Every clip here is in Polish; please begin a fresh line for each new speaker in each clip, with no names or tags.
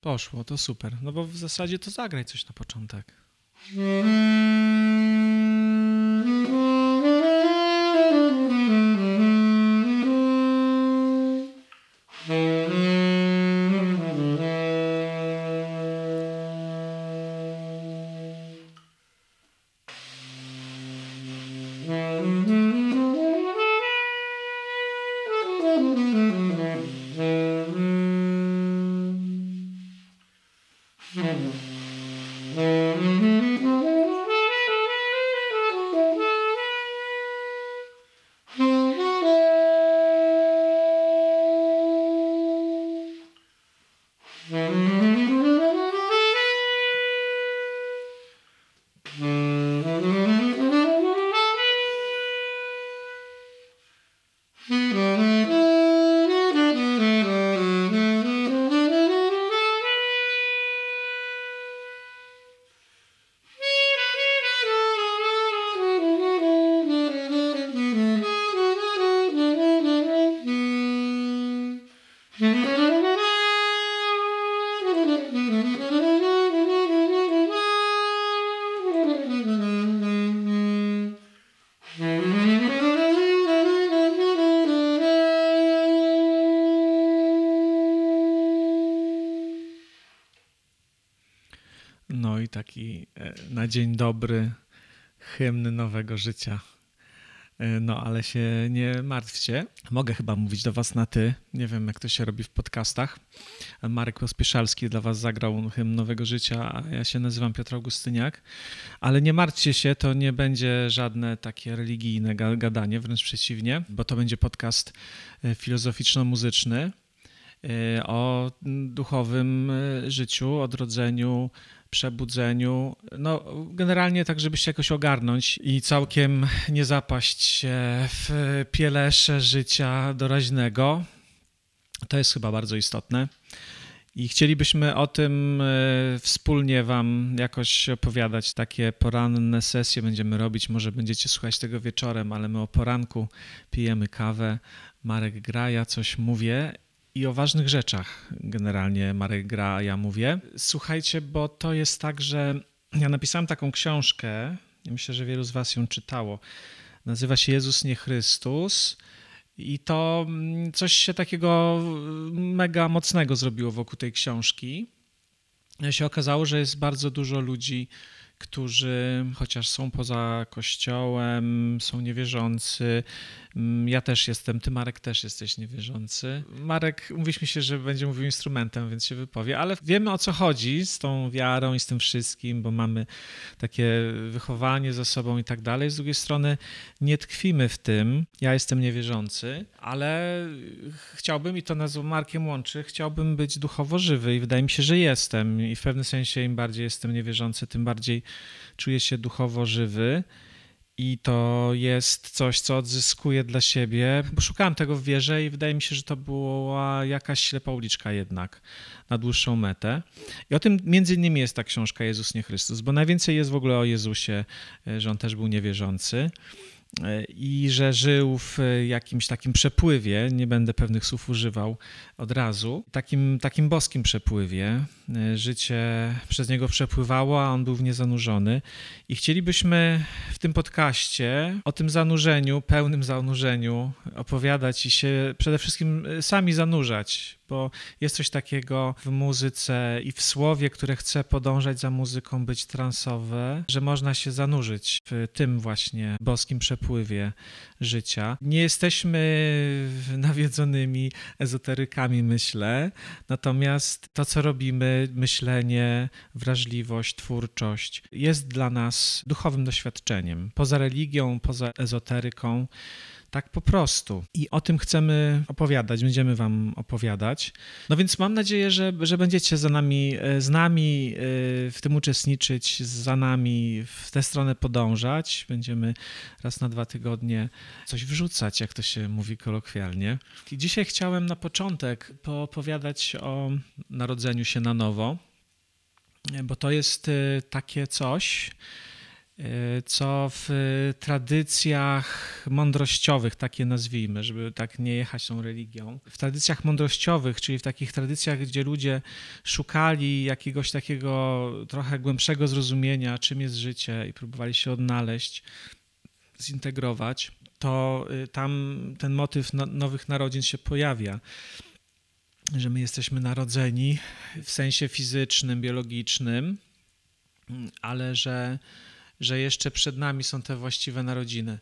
Poszło, to super. No bo w zasadzie to zagraj coś na początek. No i taki e, na dzień dobry hymn nowego życia. E, No, ale się nie martwcie. Mogę chyba mówić do Was na ty. Nie wiem, jak to się robi w podcastach. Marek Pospieszalski dla Was zagrał hymn nowego życia, a ja się nazywam Piotr Augustyniak. Ale nie martwcie się, to nie będzie żadne takie religijne ga- gadanie, wręcz przeciwnie, bo to będzie podcast e, filozoficzno-muzyczny e, o duchowym e, życiu, odrodzeniu, przebudzeniu. No, generalnie tak, żeby się jakoś ogarnąć i całkiem nie zapaść się w pielesze życia doraźnego. To jest chyba bardzo istotne. I chcielibyśmy o tym e, wspólnie Wam jakoś opowiadać. Takie poranne sesje będziemy robić. Może będziecie słuchać tego wieczorem, ale my o poranku pijemy kawę. Marek gra, ja coś mówię i o ważnych rzeczach generalnie Marek gra, ja mówię. Słuchajcie, bo to jest tak, że ja napisałem taką książkę, myślę, że wielu z was ją czytało. Nazywa się Jezus nie Chrystus. I to mm, coś się takiego mega mocnego zrobiło wokół tej książki. się okazało, że jest bardzo dużo ludzi, którzy chociaż są poza kościołem, są niewierzący. Mm, Ja też jestem, ty Marek też jesteś niewierzący. Marek, mówiliśmy się, że będzie mówił instrumentem, więc się wypowie, ale wiemy o co chodzi z tą wiarą i z tym wszystkim, bo mamy takie wychowanie za sobą i tak dalej. Z drugiej strony nie tkwimy w tym. Ja jestem niewierzący, ale chciałbym, i to nas Markiem łączy, chciałbym być duchowo żywy i wydaje mi się, że jestem. I w pewnym sensie im bardziej jestem niewierzący, tym bardziej czuję się duchowo żywy. I to jest coś, co odzyskuję dla siebie, szukałem tego w wierze i wydaje mi się, że to była jakaś ślepa uliczka jednak na dłuższą metę. I o tym między innymi jest ta książka Jezus nie Chrystus, bo najwięcej jest w ogóle o Jezusie, że on też był niewierzący i że żył w jakimś takim przepływie, nie będę pewnych słów używał od razu, takim, takim boskim przepływie. Życie przez niego przepływało, a on był w nie zanurzony. I chcielibyśmy w tym podcaście o tym zanurzeniu, pełnym zanurzeniu opowiadać i się przede wszystkim sami zanurzać, bo jest coś takiego w muzyce i w słowie, które chce podążać za muzyką, być transowe, że można się zanurzyć w tym właśnie boskim przepływie życia. Nie jesteśmy nawiedzonymi ezoterykami, myślę, natomiast to, co robimy, myślenie, wrażliwość, twórczość, jest dla nas duchowym doświadczeniem. Poza religią, poza ezoteryką, tak po prostu. I o tym chcemy opowiadać, będziemy Wam opowiadać. No więc mam nadzieję, że, że będziecie za nami, z nami w tym uczestniczyć, za nami w tę stronę podążać. Będziemy raz na dwa tygodnie coś wrzucać, jak to się mówi kolokwialnie. I dzisiaj chciałem na początek poopowiadać o narodzeniu się na nowo, bo to jest takie coś, co w tradycjach mądrościowych, takie nazwijmy, żeby tak nie jechać tą religią. W tradycjach mądrościowych, czyli w takich tradycjach, gdzie ludzie szukali jakiegoś takiego trochę głębszego zrozumienia, czym jest życie i próbowali się odnaleźć, zintegrować, to y, tam ten motyw no, nowych narodzin się pojawia że my jesteśmy narodzeni w sensie fizycznym, biologicznym, ale że, że jeszcze przed nami są te właściwe narodziny.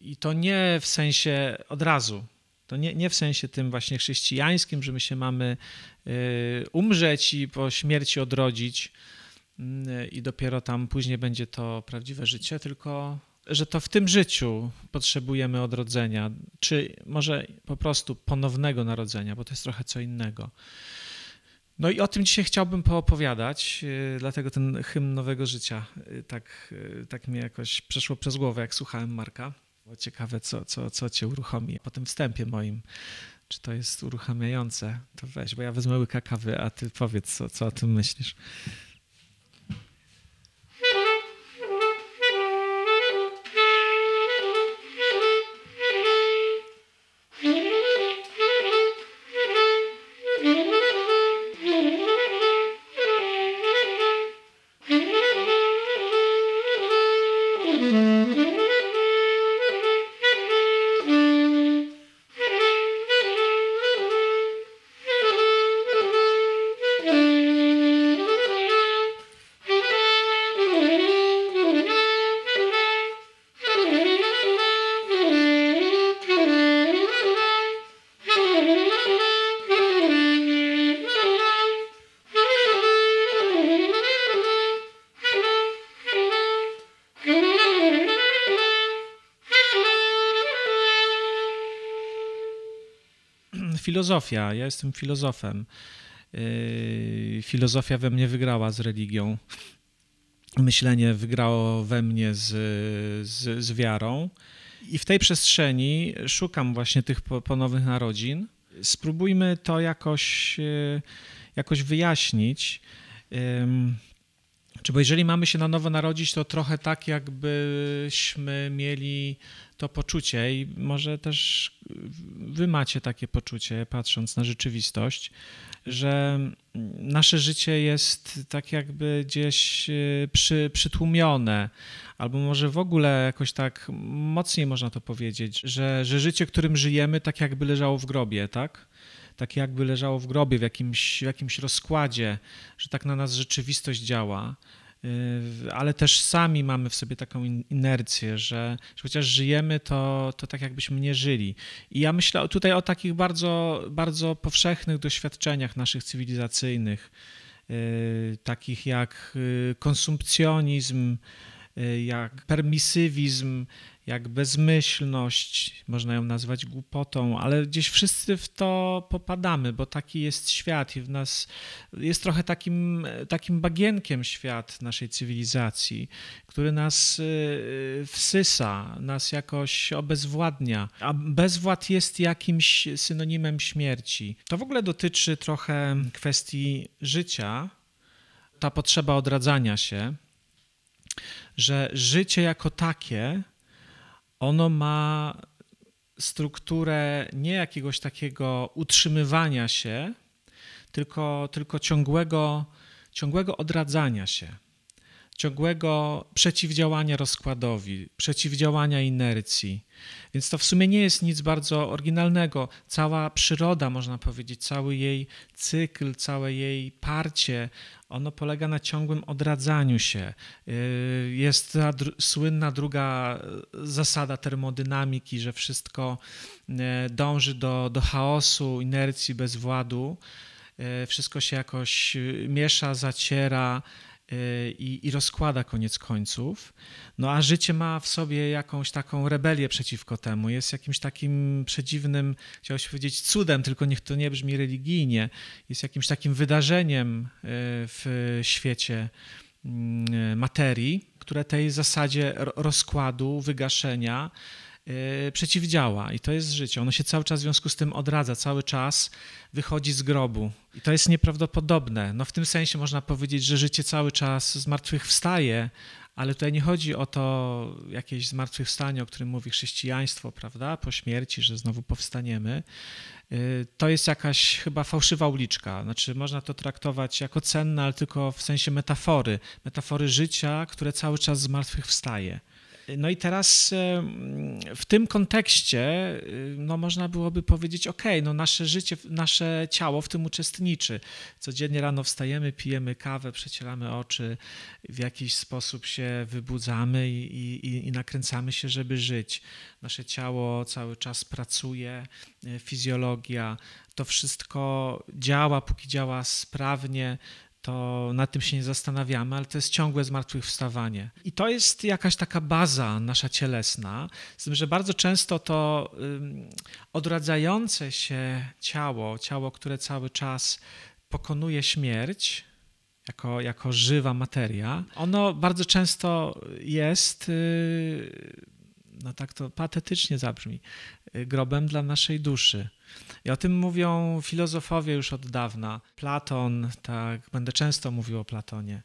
I to nie w sensie od razu, to nie, nie w sensie tym właśnie chrześcijańskim, że my się mamy y, umrzeć i po śmierci odrodzić y, i dopiero tam później będzie to prawdziwe życie, tylko że to w tym życiu potrzebujemy odrodzenia, czy może po prostu ponownego narodzenia, bo to jest trochę co innego. No i o tym dzisiaj chciałbym poopowiadać, y, dlatego ten hymn nowego życia y, tak, y, tak mi jakoś przeszło przez głowę, jak słuchałem Marka. Ciekawe, co, co, co cię uruchomi. Po tym wstępie moim, czy to jest uruchamiające, to weź, bo ja wezmę łyka kawy, a ty powiedz, co, co o tym myślisz. Filozofia. Ja jestem filozofem. Yy, filozofia we mnie wygrała z religią. Myślenie wygrało we mnie z, z, z wiarą. I w tej przestrzeni szukam właśnie tych ponownych narodzin. Spróbujmy to jakoś, yy, jakoś wyjaśnić. Czy bo jeżeli mamy się na nowo narodzić, to trochę tak, jakbyśmy mieli to poczucie i może też wy macie takie poczucie, patrząc na rzeczywistość, że nasze życie jest tak jakby gdzieś e, przy, przytłumione, albo może w ogóle jakoś tak mocniej można to powiedzieć, że, że życie, którym żyjemy, tak jakby leżało w grobie, tak? Tak jakby leżało w grobie, w jakimś, w jakimś rozkładzie, że tak na nas rzeczywistość działa ale też sami mamy w sobie taką inercję, że, że chociaż żyjemy, to, to tak jakbyśmy nie żyli. I ja myślę tutaj o takich bardzo, bardzo powszechnych doświadczeniach naszych cywilizacyjnych, y, takich jak y, konsumpcjonizm, jak permisywizm, jak bezmyślność, można ją nazwać głupotą, ale gdzieś wszyscy w to popadamy, bo taki jest świat i w nas jest trochę takim, takim bagienkiem świat naszej cywilizacji, który nas y, wsysa, nas jakoś obezwładnia, a bezwład jest jakimś synonimem śmierci. To w ogóle dotyczy trochę kwestii życia, ta potrzeba odradzania się, że życie jako takie ono ma strukturę nie jakiegoś takiego utrzymywania się, tylko, tylko ciągłego, ciągłego odradzania się, ciągłego przeciwdziałania rozkładowi, przeciwdziałania inercji. Więc to w sumie nie jest nic bardzo oryginalnego. Cała przyroda, można powiedzieć, cały jej cykl, całe jej parcie, ono polega na ciągłym odradzaniu się. Y, jest ta słynna druga zasada termodynamiki, że wszystko y, dąży do, do chaosu, inercji, bezwładu. Wszystko się jakoś miesza, zaciera, i, i rozkłada koniec końców. No a życie ma w sobie jakąś taką rebelię przeciwko temu. Jest jakimś takim przedziwnym, chciałbym powiedzieć, cudem, tylko niech to nie brzmi religijnie. Jest jakimś takim wydarzeniem e, w świecie mm, materii, które tej zasadzie rozkładu, wygaszenia przeciwdziała i to jest życie. Ono się cały czas w związku z tym odradza, cały czas wychodzi z grobu. I to jest nieprawdopodobne. No w tym sensie można powiedzieć, że życie cały czas zmartwychwstaje, ale tutaj nie chodzi o to jakieś zmartwychwstanie, o którym mówi chrześcijaństwo, prawda, po śmierci, że znowu powstaniemy. Y, to jest jakaś chyba fałszywa uliczka. Znaczy, można to traktować jako cenne, ale tylko w sensie metafory, metafory życia, które cały czas zmartwychwstaje. No i teraz w tym kontekście y, no można byłoby powiedzieć, ok, no nasze życie, nasze ciało w tym uczestniczy. Codziennie rano wstajemy, pijemy kawę, przecieramy oczy, w jakiś sposób się wybudzamy i, i, i nakręcamy się, żeby żyć. Nasze ciało cały czas pracuje, y, fizjologia, to wszystko działa, póki działa sprawnie, to nad tym się nie zastanawiamy, ale to jest ciągłe zmartwychwstawanie. I to jest jakaś taka baza nasza cielesna, z tym, że bardzo często to odradzające się ciało, ciało, które cały czas pokonuje śmierć, jako, jako żywa materia, ono bardzo często jest, y, no tak to patetycznie zabrzmi, y, grobem dla naszej duszy. I o tym mówią filozofowie już od dawna. Platon, tak, będę często mówił o Platonie,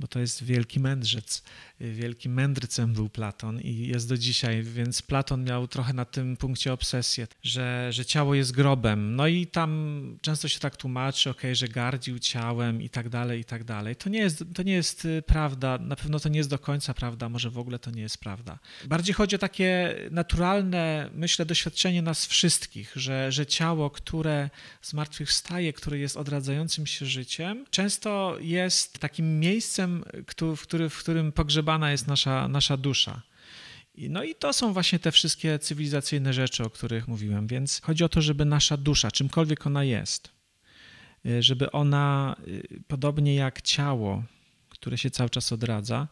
bo to jest wielki mędrzec. Wielkim mędrcem był Platon i jest do dzisiaj, więc Platon miał trochę na tym punkcie obsesję, że, że ciało jest grobem. No i tam często się tak tłumaczy, ok, że gardził ciałem i tak dalej, i tak dalej. To nie, jest, to nie jest y, prawda, na pewno to nie jest do końca prawda, może w ogóle to nie jest prawda. Bardziej chodzi o takie naturalne, myślę, doświadczenie nas wszystkich, że, że ciało, które zmartwychwstaje, które jest odradzającym się życiem, często jest takim miejscem, który, w którym pogrzebana jest nasza, nasza dusza. No i to są właśnie te wszystkie cywilizacyjne rzeczy, o których mówiłem. Więc chodzi o to, żeby nasza dusza, czymkolwiek ona jest, y, żeby ona, y, podobnie jak ciało, które się cały czas odradza,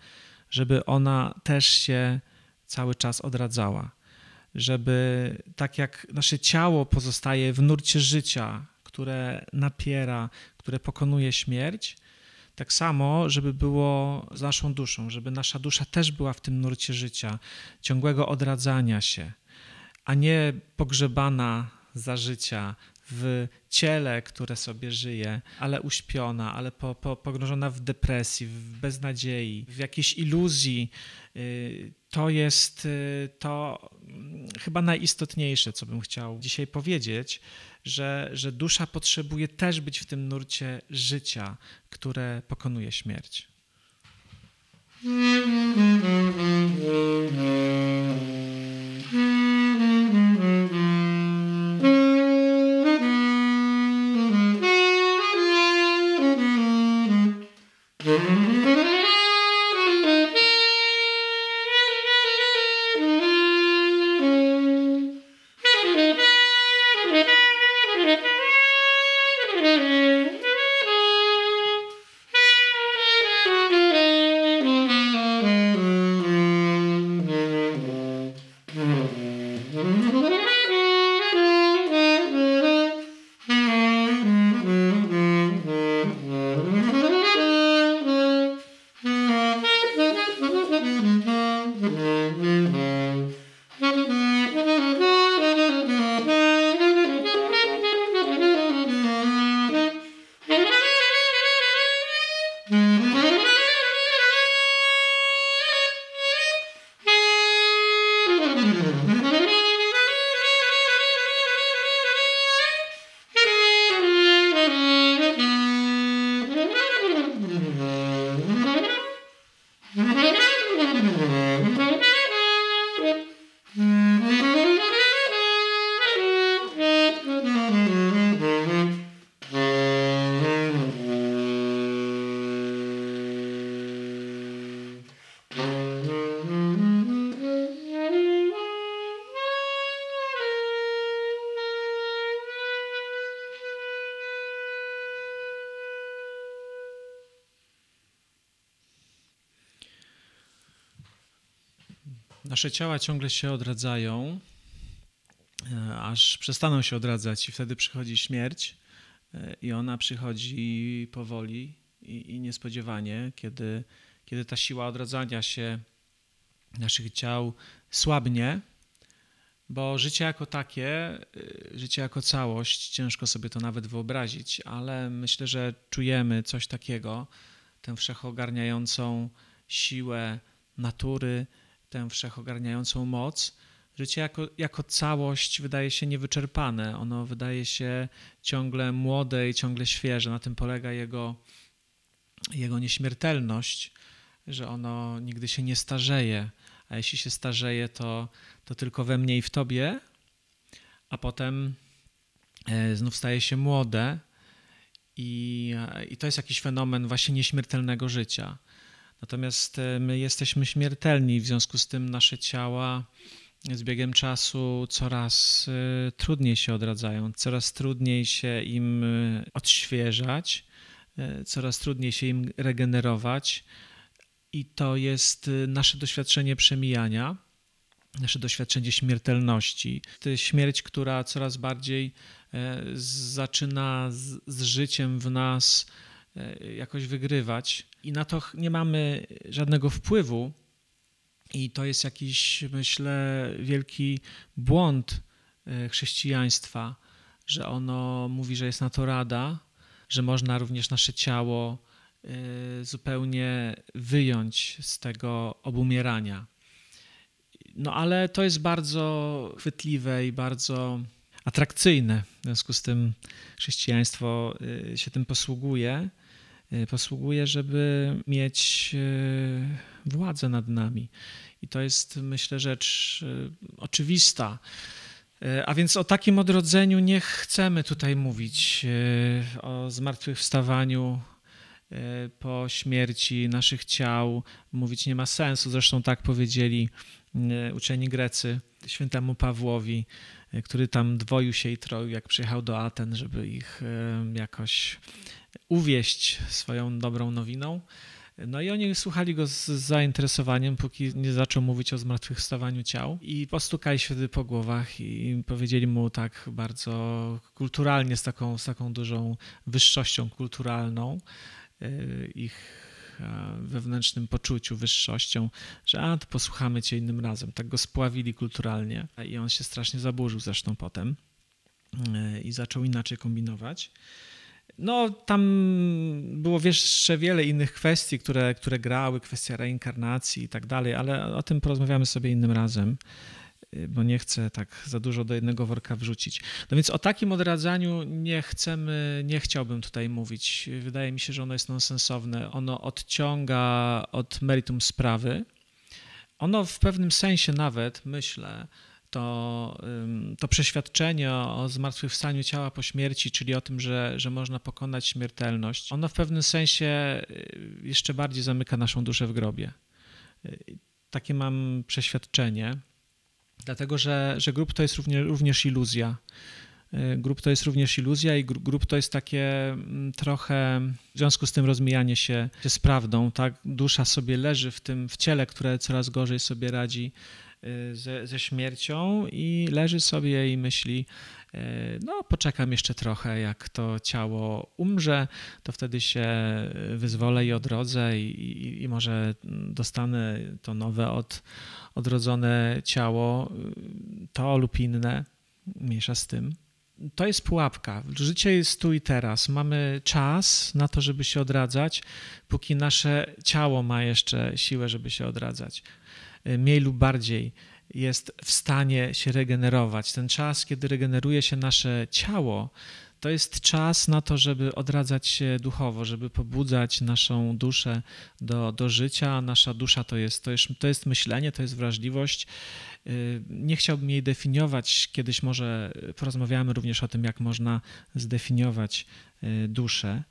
żeby ona też się cały czas odradzała żeby tak jak nasze ciało pozostaje w nurcie życia, które napiera, które pokonuje śmierć, tak samo, żeby było z naszą duszą, żeby nasza dusza też była w tym nurcie życia, ciągłego odradzania się, a nie pogrzebana za życia w ciele, które sobie żyje, ale uśpiona, ale po, po, pogrążona w depresji, w beznadziei, w jakiejś iluzji. Y, to jest y, to mm, chyba najistotniejsze, co bym chciał dzisiaj powiedzieć, że, że dusza potrzebuje też być w tym nurcie życia, które pokonuje śmierć. Nasze ciała ciągle się odradzają, e, aż przestaną się odradzać, i wtedy przychodzi śmierć, e, i ona przychodzi powoli i, i niespodziewanie, kiedy, kiedy ta siła odradzania się naszych ciał słabnie, Bo życie jako takie, y, życie jako całość, ciężko sobie to nawet wyobrazić, ale myślę, że czujemy coś takiego, tę wszechogarniającą siłę natury, tę wszechogarniającą moc. Życie jako, jako całość wydaje się niewyczerpane, ono wydaje się ciągle młode i ciągle świeże. Na tym polega jego, jego nieśmiertelność, że ono nigdy się nie starzeje, a jeśli się starzeje, to, to tylko we mnie i w tobie, a potem e, znów staje się młode. I, I to jest jakiś fenomen właśnie nieśmiertelnego życia. Natomiast e, my jesteśmy śmiertelni, w związku z tym nasze ciała z biegiem czasu coraz e, trudniej się odradzają, coraz trudniej się im odświeżać, coraz trudniej się im regenerować i to jest nasze doświadczenie przemijania, nasze doświadczenie śmiertelności. Śmierć, która coraz bardziej e, zaczyna z, życiem w nas e, jakoś wygrywać, i na to nie mamy żadnego wpływu. I to jest jakiś, myślę, wielki błąd e, chrześcijaństwa, że ono mówi, że jest na to rada, że można również nasze ciało Y, zupełnie wyjąć z tego obumierania. No ale to jest bardzo chwytliwe i bardzo atrakcyjne. W związku z tym chrześcijaństwo y, się tym posługuje. Y, posługuje, żeby mieć władzę nad nami. I to jest, myślę, rzecz oczywista. A więc o takim odrodzeniu nie chcemy tutaj mówić, o zmartwychwstawaniu po śmierci naszych ciał mówić nie ma sensu. Zresztą tak powiedzieli uczeni Grecy świętemu Pawłowi, który tam dwoił się i troił, jak przyjechał do Aten, żeby ich jakoś uwieść swoją dobrą nowiną. No i oni słuchali go z zainteresowaniem, póki nie zaczął mówić o zmartwychwstawaniu ciał i postukali się wtedy po głowach i powiedzieli mu tak bardzo kulturalnie, z taką, z taką dużą wyższością kulturalną, E, ich e, wewnętrznym poczuciu, wyższością, że a, to posłuchamy cię innym razem. Tak go spławili kulturalnie i on się strasznie zaburzył zresztą potem e, i zaczął inaczej kombinować. No, tam było jeszcze wiele innych kwestii, które, które grały, kwestia reinkarnacji i tak dalej, ale o tym porozmawiamy sobie innym razem bo nie chcę tak za dużo do jednego worka wrzucić. No więc o takim odradzaniu nie chcemy, nie chciałbym tutaj mówić. Wydaje mi się, że ono jest nonsensowne. Ono odciąga od meritum sprawy. Ono w pewnym sensie nawet, myślę, to, to przeświadczenie o zmartwychwstaniu ciała po śmierci, czyli o tym, że, że można pokonać śmiertelność, ono w pewnym sensie y, jeszcze bardziej zamyka naszą duszę w grobie. Y, takie mam przeświadczenie. Dlatego, że, że grup to jest również, również iluzja. Y, grup to jest również iluzja i grup to jest takie mm, trochę w związku z tym rozmijanie się, z prawdą. Tak? Dusza sobie leży w tym w ciele, które coraz gorzej sobie radzi ze, ze śmiercią i leży sobie i myśli, y, no poczekam jeszcze trochę, jak to ciało umrze, to wtedy się wyzwolę i odrodzę i, i, i może dostanę to nowe od, odrodzone ciało, to lub inne, mniejsza z tym. To jest pułapka. Życie jest tu i teraz. Mamy czas na to, żeby się odradzać, póki nasze ciało ma jeszcze siłę, żeby się odradzać. Mniej lub bardziej jest w stanie się regenerować. Ten czas, kiedy regeneruje się nasze ciało, to jest czas na to, żeby odradzać się duchowo, żeby pobudzać naszą duszę do, do życia. Nasza dusza to jest, to, jest, to jest myślenie, to jest wrażliwość. Y, nie chciałbym jej definiować. Kiedyś może porozmawiamy również o tym, jak można zdefiniować y, duszę.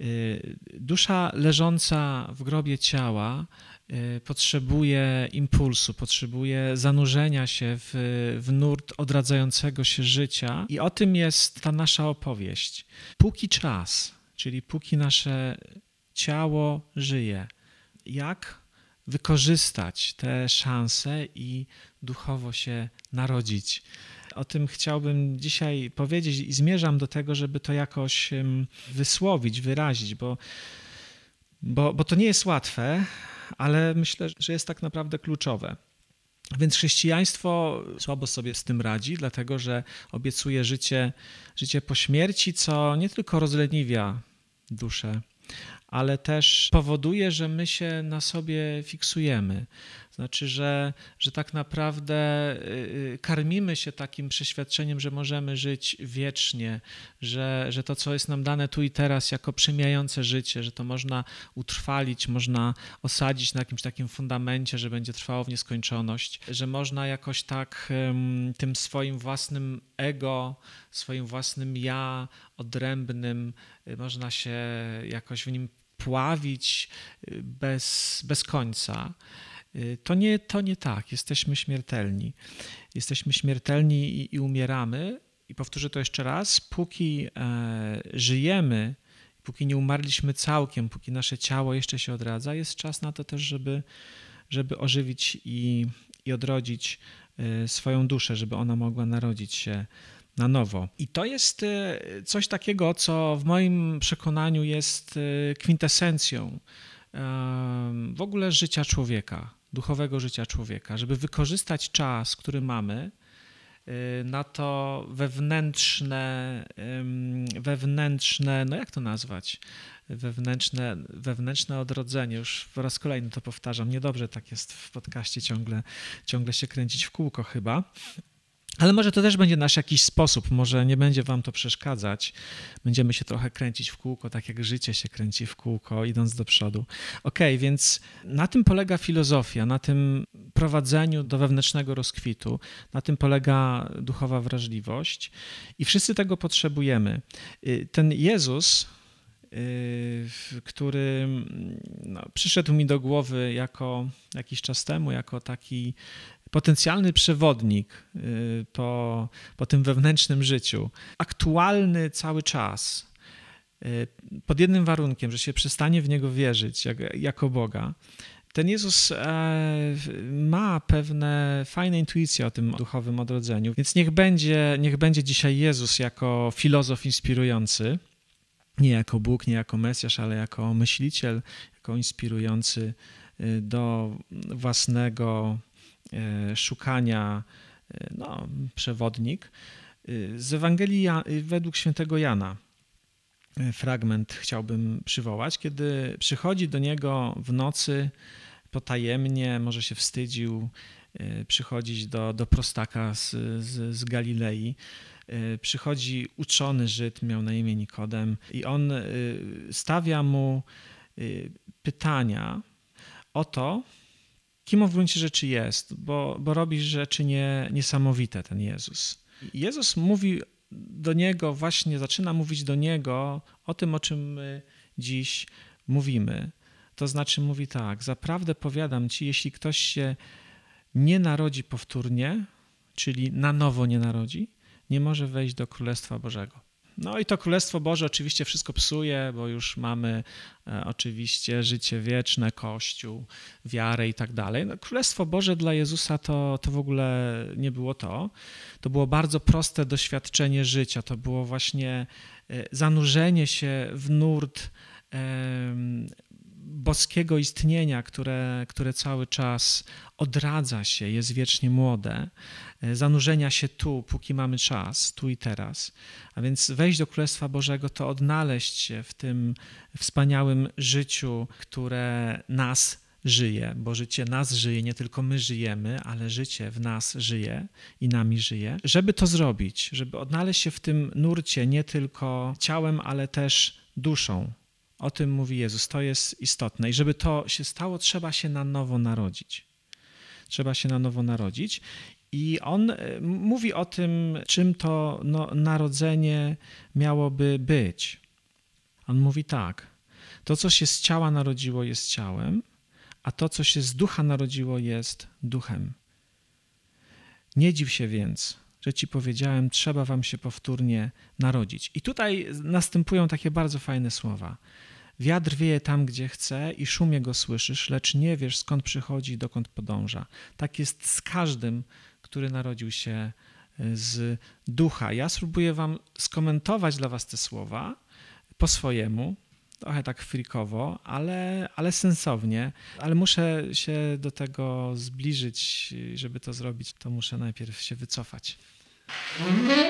Y, dusza leżąca w grobie ciała Y, potrzebuje impulsu, potrzebuje zanurzenia się w, w nurt odradzającego się życia. I o tym jest ta nasza opowieść. Póki czas, czyli póki nasze ciało żyje, jak wykorzystać te szanse i duchowo się narodzić. O tym chciałbym dzisiaj powiedzieć i zmierzam do tego, żeby to jakoś wysłowić, wyrazić, bo, bo, bo to nie jest łatwe ale myślę, że jest tak naprawdę kluczowe. Więc chrześcijaństwo słabo sobie z tym radzi, dlatego że obiecuje życie, życie po śmierci, co nie tylko rozleniwia duszę, ale też powoduje, że my się na sobie fiksujemy. Znaczy, że, że tak naprawdę y, y, karmimy się takim przeświadczeniem, że możemy żyć wiecznie, że, że to, co jest nam dane tu i teraz jako przemijające życie, że to można utrwalić, można osadzić na jakimś takim fundamencie, że będzie trwało w nieskończoność, że można jakoś tak tym swoim własnym ego, swoim własnym ja odrębnym, y, można się jakoś w nim pławić bez, bez końca. Y, to nie, to nie tak. Jesteśmy śmiertelni. Jesteśmy śmiertelni i, i umieramy. I powtórzę to jeszcze raz. Póki e, żyjemy, póki nie umarliśmy całkiem, póki nasze ciało jeszcze się odradza, jest czas na to też, żeby, żeby ożywić i, i odrodzić e, swoją duszę, żeby ona mogła narodzić się na nowo. I to jest e, coś takiego, co w moim przekonaniu jest e, kwintesencją w ogóle życia człowieka duchowego życia człowieka, żeby wykorzystać czas, który mamy, na to wewnętrzne, wewnętrzne, no jak to nazwać? Wewnętrzne, wewnętrzne odrodzenie. Już po raz kolejny to powtarzam. Niedobrze tak jest w podcaście ciągle, ciągle się kręcić w kółko chyba. Ale może to też będzie nasz jakiś sposób, może nie będzie wam to przeszkadzać. Będziemy się trochę kręcić w kółko, tak jak życie się kręci w kółko, idąc do przodu. Ok, więc na tym polega filozofia, na tym prowadzeniu do wewnętrznego rozkwitu, na tym polega duchowa wrażliwość i wszyscy tego potrzebujemy. Y, ten Jezus, y, który no, przyszedł mi do głowy jako jakiś czas temu, jako taki potencjalny przewodnik y, po, po tym wewnętrznym życiu, aktualny cały czas, y, pod jednym warunkiem, że się przestanie w niego wierzyć jak, jako Boga. Ten Jezus e, ma pewne fajne intuicje o tym duchowym odrodzeniu, więc niech będzie, niech będzie dzisiaj Jezus jako filozof inspirujący, nie jako Bóg, nie jako Mesjasz, ale jako myśliciel, jako inspirujący y, do własnego szukania, e, no, przewodnik. E, z Ewangelii według świętego Jana fragment chciałbym przywołać, kiedy przychodzi do niego w nocy potajemnie, może się wstydził przychodzić do, do prostaka z, z, z Galilei. Przychodzi uczony Żyd, miał na imię Nikodem, i on stawia mu pytania o to, kim on w gruncie rzeczy jest, bo, bo robi rzeczy nie, niesamowite ten Jezus. Jezus mówi do niego, właśnie zaczyna mówić do niego o tym, o czym my dziś mówimy. To znaczy mówi tak, zaprawdę powiadam ci, jeśli ktoś się nie narodzi powtórnie, czyli na nowo nie narodzi, nie może wejść do Królestwa Bożego. No i to Królestwo Boże oczywiście wszystko psuje, bo już mamy e, oczywiście życie wieczne, Kościół, wiarę i tak dalej. No, Królestwo Boże dla Jezusa to, to w ogóle nie było to. To było bardzo proste doświadczenie życia. To było właśnie e, zanurzenie się w nurt boskiego istnienia, które, które cały czas odradza się, jest wiecznie młode, e, zanurzenia się tu, póki mamy czas, tu i teraz. A więc wejść do Królestwa Bożego to odnaleźć się w tym wspaniałym życiu, które nas żyje, bo życie nas żyje, nie tylko my żyjemy, ale życie w nas żyje i nami żyje. Żeby to zrobić, żeby odnaleźć się w tym nurcie nie tylko ciałem, ale też duszą, o tym mówi Jezus. To jest istotne. I żeby to się stało, trzeba się na nowo narodzić. Trzeba się na nowo narodzić. I on e, mówi o tym, czym to no, narodzenie miałoby być. On mówi tak: To, co się z ciała narodziło, jest ciałem, a to, co się z ducha narodziło, jest duchem. Nie dziw się więc, że ci powiedziałem, trzeba wam się powtórnie narodzić. I tutaj następują takie bardzo fajne słowa. Wiatr wieje tam, gdzie chce i szumie go słyszysz, lecz nie wiesz, skąd przychodzi i dokąd podąża. Tak jest z każdym, który narodził się e, z ducha. Ja spróbuję wam skomentować dla was te słowa po swojemu, trochę tak frikowo, ale, ale sensownie. Ale muszę się do tego zbliżyć, żeby to zrobić, to muszę najpierw się wycofać. No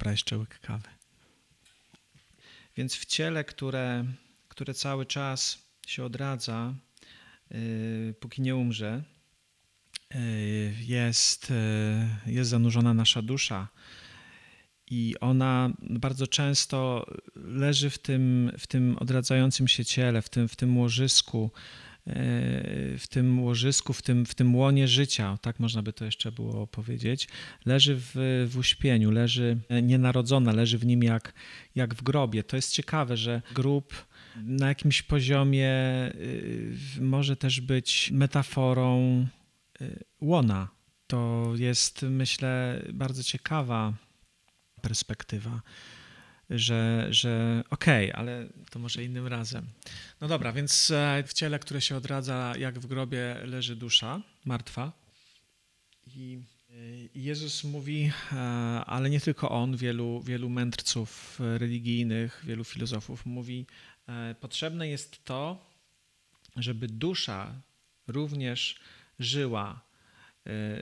dobra, jeszcze łyk kawy. Więc w ciele, które, które cały czas się odradza, yy, póki nie umrze, yy, jest, yy, jest zanurzona nasza dusza. I ona bardzo często leży w tym, w tym odradzającym się ciele, w tym, w tym łożysku, w tym łożysku, w tym, w tym łonie życia, tak można by to jeszcze było powiedzieć, leży w, w uśpieniu, leży nienarodzona, leży w nim jak, jak w grobie. To jest ciekawe, że grób na jakimś poziomie y, może też być metaforą łona. To jest, myślę, bardzo ciekawa perspektywa że, że okej, okay, ale to może innym razem. No dobra, więc e, w ciele, które się odradza, jak w grobie, leży dusza martwa. I Jezus mówi, e, ale nie tylko on, wielu, wielu mędrców religijnych, wielu filozofów mówi, e, potrzebne jest to, żeby dusza również żyła,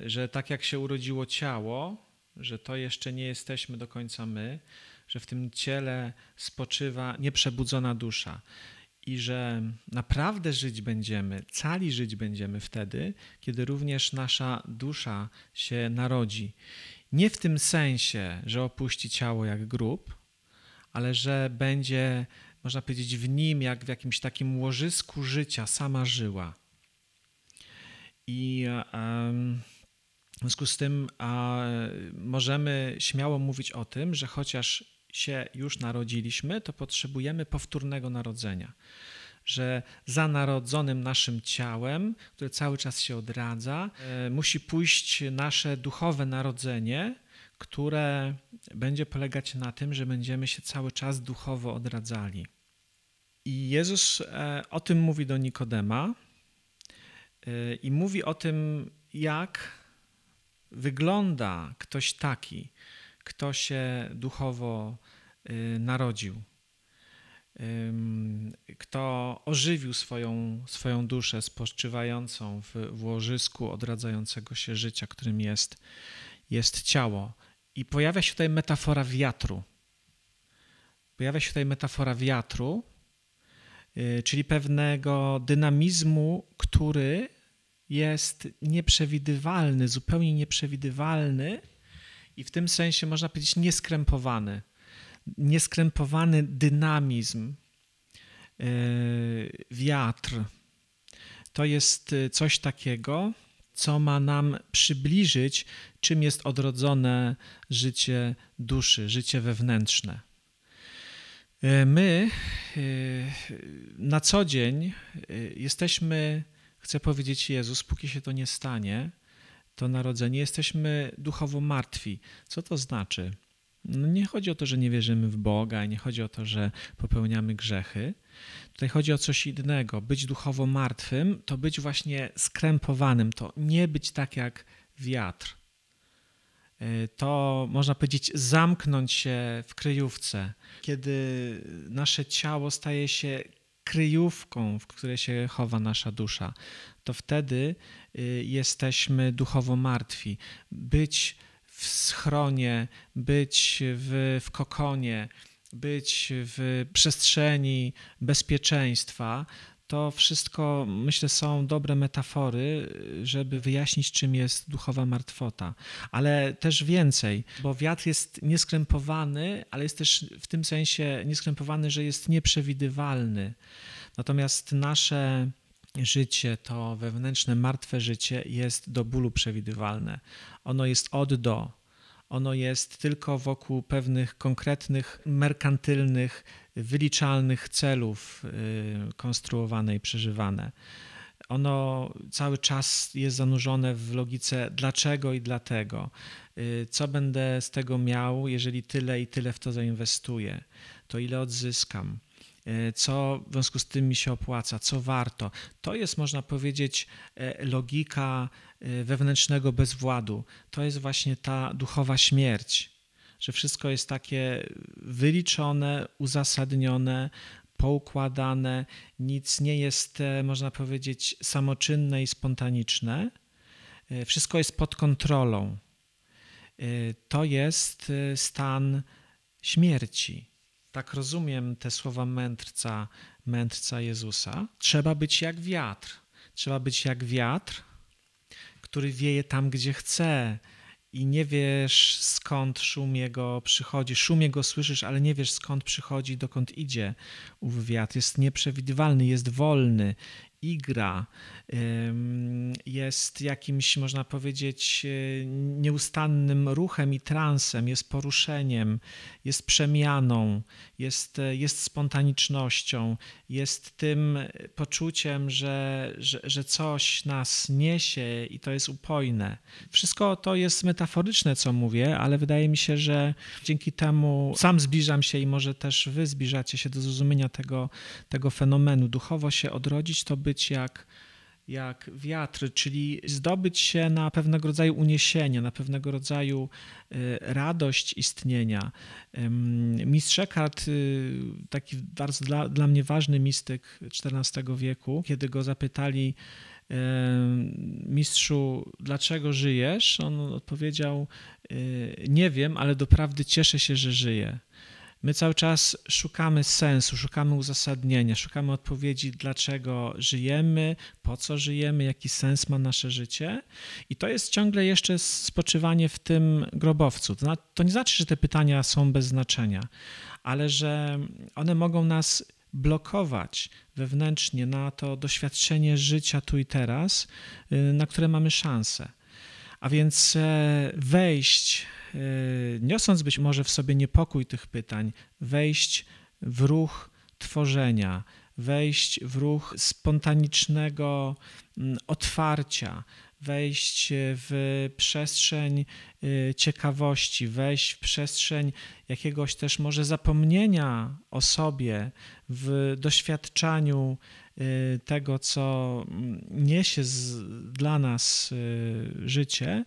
że tak jak się urodziło ciało, że to jeszcze nie jesteśmy do końca my, że w tym ciele spoczywa nieprzebudzona dusza i że naprawdę żyć będziemy, cali żyć będziemy wtedy, kiedy również nasza dusza się narodzi. Nie w tym sensie, że opuści ciało jak grób, ale że będzie, można powiedzieć, w nim, jak w jakimś takim łożysku życia, sama żyła. I w związku z tym możemy śmiało mówić o tym, że chociaż się już narodziliśmy, to potrzebujemy powtórnego narodzenia. Że za narodzonym naszym ciałem, które cały czas się odradza, e, musi pójść nasze duchowe narodzenie, które będzie polegać na tym, że będziemy się cały czas duchowo odradzali. I Jezus e, o tym mówi do Nikodema e, i mówi o tym, jak wygląda ktoś taki, kto się duchowo y, narodził, kto ożywił swoją, swoją duszę spoczywającą w, w łożysku odradzającego się życia, którym jest, jest ciało. I pojawia się tutaj metafora wiatru. Pojawia się tutaj metafora wiatru, y, czyli pewnego dynamizmu, który jest nieprzewidywalny, zupełnie nieprzewidywalny i w tym sensie można powiedzieć nieskrępowany. Nieskrępowany dynamizm, e, wiatr. To jest e, coś takiego, co ma nam przybliżyć, czym jest odrodzone życie duszy, życie wewnętrzne. E, my na co dzień jesteśmy, chcę powiedzieć Jezus, póki się to nie stanie, to narodzenie, jesteśmy duchowo martwi. Co to znaczy? No nie chodzi o to, że nie wierzymy w Boga, nie chodzi o to, że popełniamy grzechy. Tutaj chodzi o coś innego. Być duchowo martwym to być właśnie skrępowanym, to nie być tak jak wiatr. E, to można powiedzieć zamknąć się w kryjówce, kiedy nasze ciało staje się kryjówką, w której się chowa nasza dusza, to wtedy y, jesteśmy duchowo martwi. Być w schronie, być w, w kokonie, być w przestrzeni bezpieczeństwa, to wszystko, myślę, są dobre metafory, żeby wyjaśnić, czym jest duchowa martwota. Ale też więcej, bo wiatr jest nieskrępowany, ale jest też w tym sensie nieskrępowany, że jest nieprzewidywalny. Natomiast nasze życie, to wewnętrzne, martwe życie jest do bólu przewidywalne. Ono jest od do. Ono jest tylko wokół pewnych konkretnych, merkantylnych, wyliczalnych celów y, konstruowane i przeżywane. Ono cały czas jest zanurzone w logice dlaczego i dlatego. Y, co będę z tego miał, jeżeli tyle i tyle w to zainwestuję? To ile odzyskam? E, co w związku z tym mi się opłaca, co warto. To jest, można powiedzieć, logika wewnętrznego bezwładu. To jest właśnie ta duchowa śmierć, że wszystko jest takie wyliczone, uzasadnione, poukładane, nic nie jest, można powiedzieć, samoczynne i spontaniczne. Wszystko jest pod kontrolą. To jest stan śmierci tak rozumiem te słowa mędrca, mędrca Jezusa, trzeba być jak wiatr. Trzeba być jak wiatr, który wieje tam, gdzie chce i nie wiesz skąd szum jego przychodzi. Szum jego słyszysz, ale nie wiesz skąd przychodzi, dokąd idzie ów wiatr. Jest nieprzewidywalny, jest wolny igra, jest jakimś, można powiedzieć, e, nieustannym ruchem i transem, jest poruszeniem, jest przemianą, jest, e, jest spontanicznością, jest tym poczuciem, że, że, że coś nas niesie i to jest upojne. Wszystko to jest metaforyczne, co mówię, ale wydaje mi się, że dzięki temu sam zbliżam się i może też wy zbliżacie się do zrozumienia tego, tego fenomenu. Duchowo się odrodzić to być jak, jak wiatr, czyli zdobyć się na pewnego rodzaju uniesienie, na pewnego rodzaju y, radość istnienia. Mistrz Eckhart, y, taki bardzo dla, dla mnie ważny mistyk XIV wieku, kiedy go zapytali, mistrzu, dlaczego żyjesz? On odpowiedział, y, nie wiem, ale doprawdy cieszę się, że żyję. My cały czas szukamy sensu, szukamy uzasadnienia, szukamy odpowiedzi, dlaczego żyjemy, po co żyjemy, jaki sens ma nasze życie. I to jest ciągle jeszcze spoczywanie w tym grobowcu. To nie znaczy, że te pytania są bez znaczenia, ale że one mogą nas blokować wewnętrznie na to doświadczenie życia tu i teraz, y, na które mamy szansę. A więc e, wejść niosąc być może w sobie niepokój tych pytań, wejść w ruch tworzenia, wejść w ruch spontanicznego mm, otwarcia, wejść w przestrzeń y, ciekawości, wejść w przestrzeń jakiegoś też może zapomnienia o sobie, w doświadczaniu y, tego, co mm, niesie z, dla nas życie,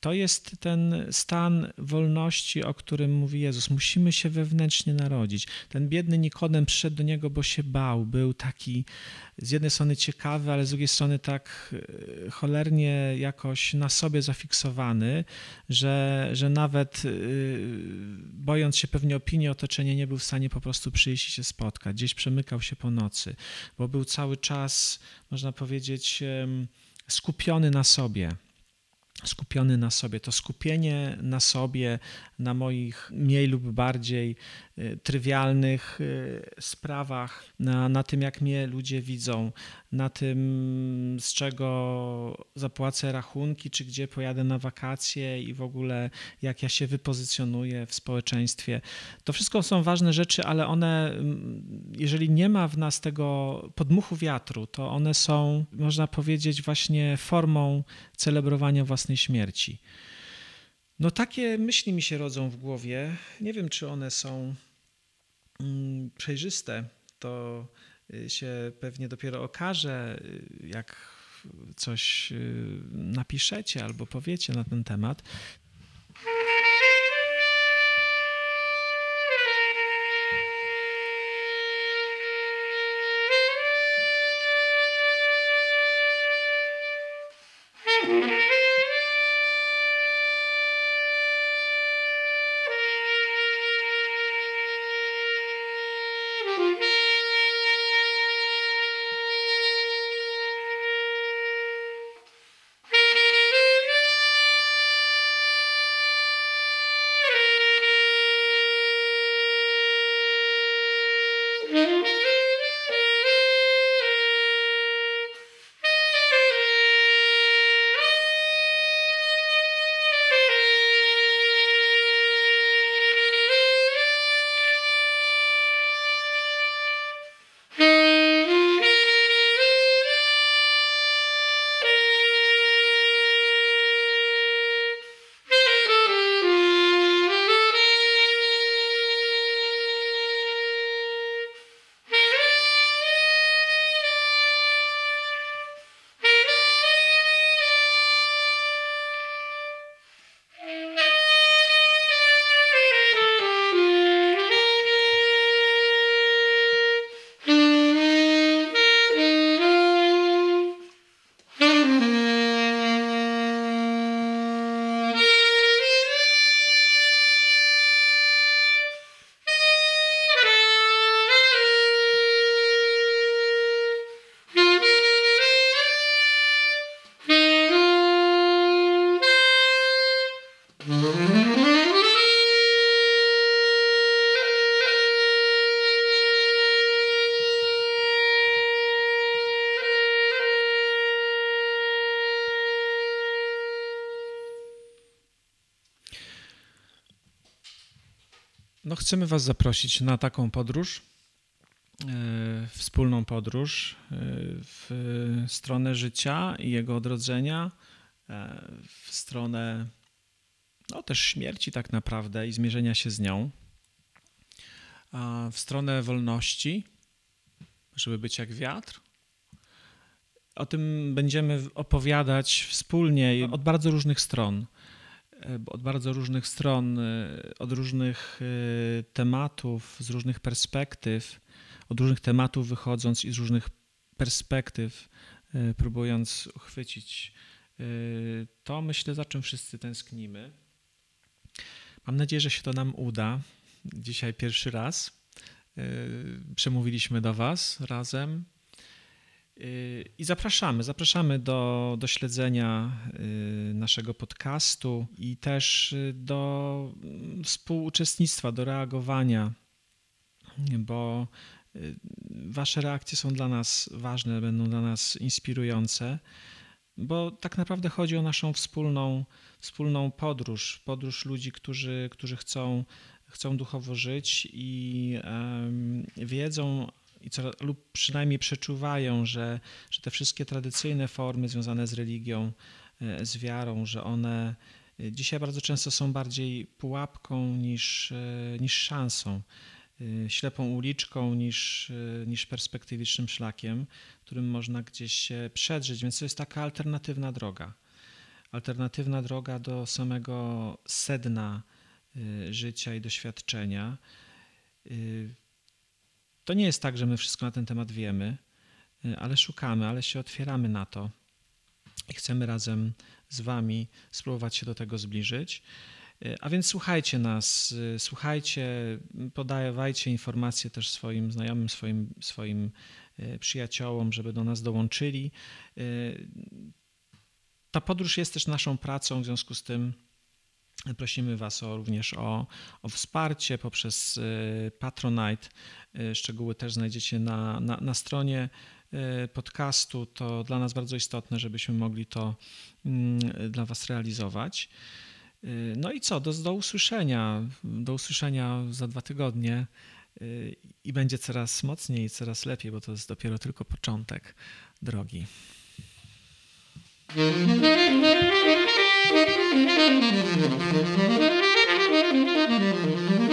to jest ten stan wolności, o którym mówi Jezus. Musimy się wewnętrznie narodzić. Ten biedny Nikodem przyszedł do niego, bo się bał. Był taki z jednej strony ciekawy, ale z drugiej strony tak e, cholernie jakoś na sobie zafiksowany, że, że nawet e, bojąc się pewnie opinii otoczenia, nie był w stanie po prostu przyjść i się spotkać. Gdzieś przemykał się po nocy, bo był cały czas, można powiedzieć, skupiony na sobie skupiony na sobie. To skupienie na sobie, na moich mniej lub bardziej trywialnych sprawach, na, na tym, jak mnie ludzie widzą, na tym, z czego zapłacę rachunki, czy gdzie pojadę na wakacje i w ogóle jak ja się wypozycjonuję w społeczeństwie. To wszystko są ważne rzeczy, ale one, jeżeli nie ma w nas tego podmuchu wiatru, to one są, można powiedzieć, właśnie formą celebrowania własnej śmierci. No takie myśli mi się rodzą w głowie. Nie wiem, czy one są przejrzyste. To y, się pewnie dopiero okaże, y, jak coś y, napiszecie albo powiecie na ten temat. Chcemy Was zaprosić na taką podróż, e, wspólną podróż e, w stronę życia i jego odrodzenia, e, w stronę no, też śmierci, tak naprawdę, i zmierzenia się z nią, w stronę wolności, żeby być jak wiatr. O tym będziemy opowiadać wspólnie od bardzo różnych stron. E, od bardzo różnych stron, e, od różnych e, tematów, z różnych perspektyw, od różnych tematów wychodząc i z różnych perspektyw, próbując uchwycić to, myślę, za czym wszyscy tęsknimy. Mam nadzieję, że się to nam uda. Dzisiaj pierwszy raz przemówiliśmy do Was razem. I zapraszamy, zapraszamy do, do śledzenia y, naszego podcastu i też y, do mm, współuczestnictwa, do reagowania, bo y, Wasze reakcje są dla nas ważne, będą dla nas inspirujące, bo tak naprawdę chodzi o naszą wspólną, wspólną podróż, podróż ludzi, którzy, którzy chcą, chcą duchowo żyć i wiedzą, i co, lub przynajmniej przeczuwają, że, że te wszystkie tradycyjne formy związane z religią, e, z wiarą, że one e, dzisiaj bardzo często są bardziej pułapką niż, e, niż szansą, ślepą uliczką niż, niż perspektywicznym szlakiem, którym można gdzieś się przedrzeć. Więc to jest taka alternatywna droga. Alternatywna droga do samego sedna życia i doświadczenia to nie jest tak, że my wszystko na ten temat wiemy, y, ale szukamy, ale się otwieramy na to i chcemy razem z Wami spróbować się do tego zbliżyć. Y, a więc słuchajcie nas, y, słuchajcie, podawajcie informacje też swoim znajomym, swoim, swoim przyjaciołom, żeby do nas dołączyli. Ta podróż jest też naszą pracą, w związku z tym Prosimy Was o, również o, o wsparcie poprzez Patronite. Szczegóły też znajdziecie na, na, na stronie podcastu. To dla nas bardzo istotne, żebyśmy mogli to mm, dla Was realizować. No i co? Do, do usłyszenia. Do usłyszenia za dwa tygodnie i będzie coraz mocniej i coraz lepiej, bo to jest dopiero tylko początek drogi. Thank you.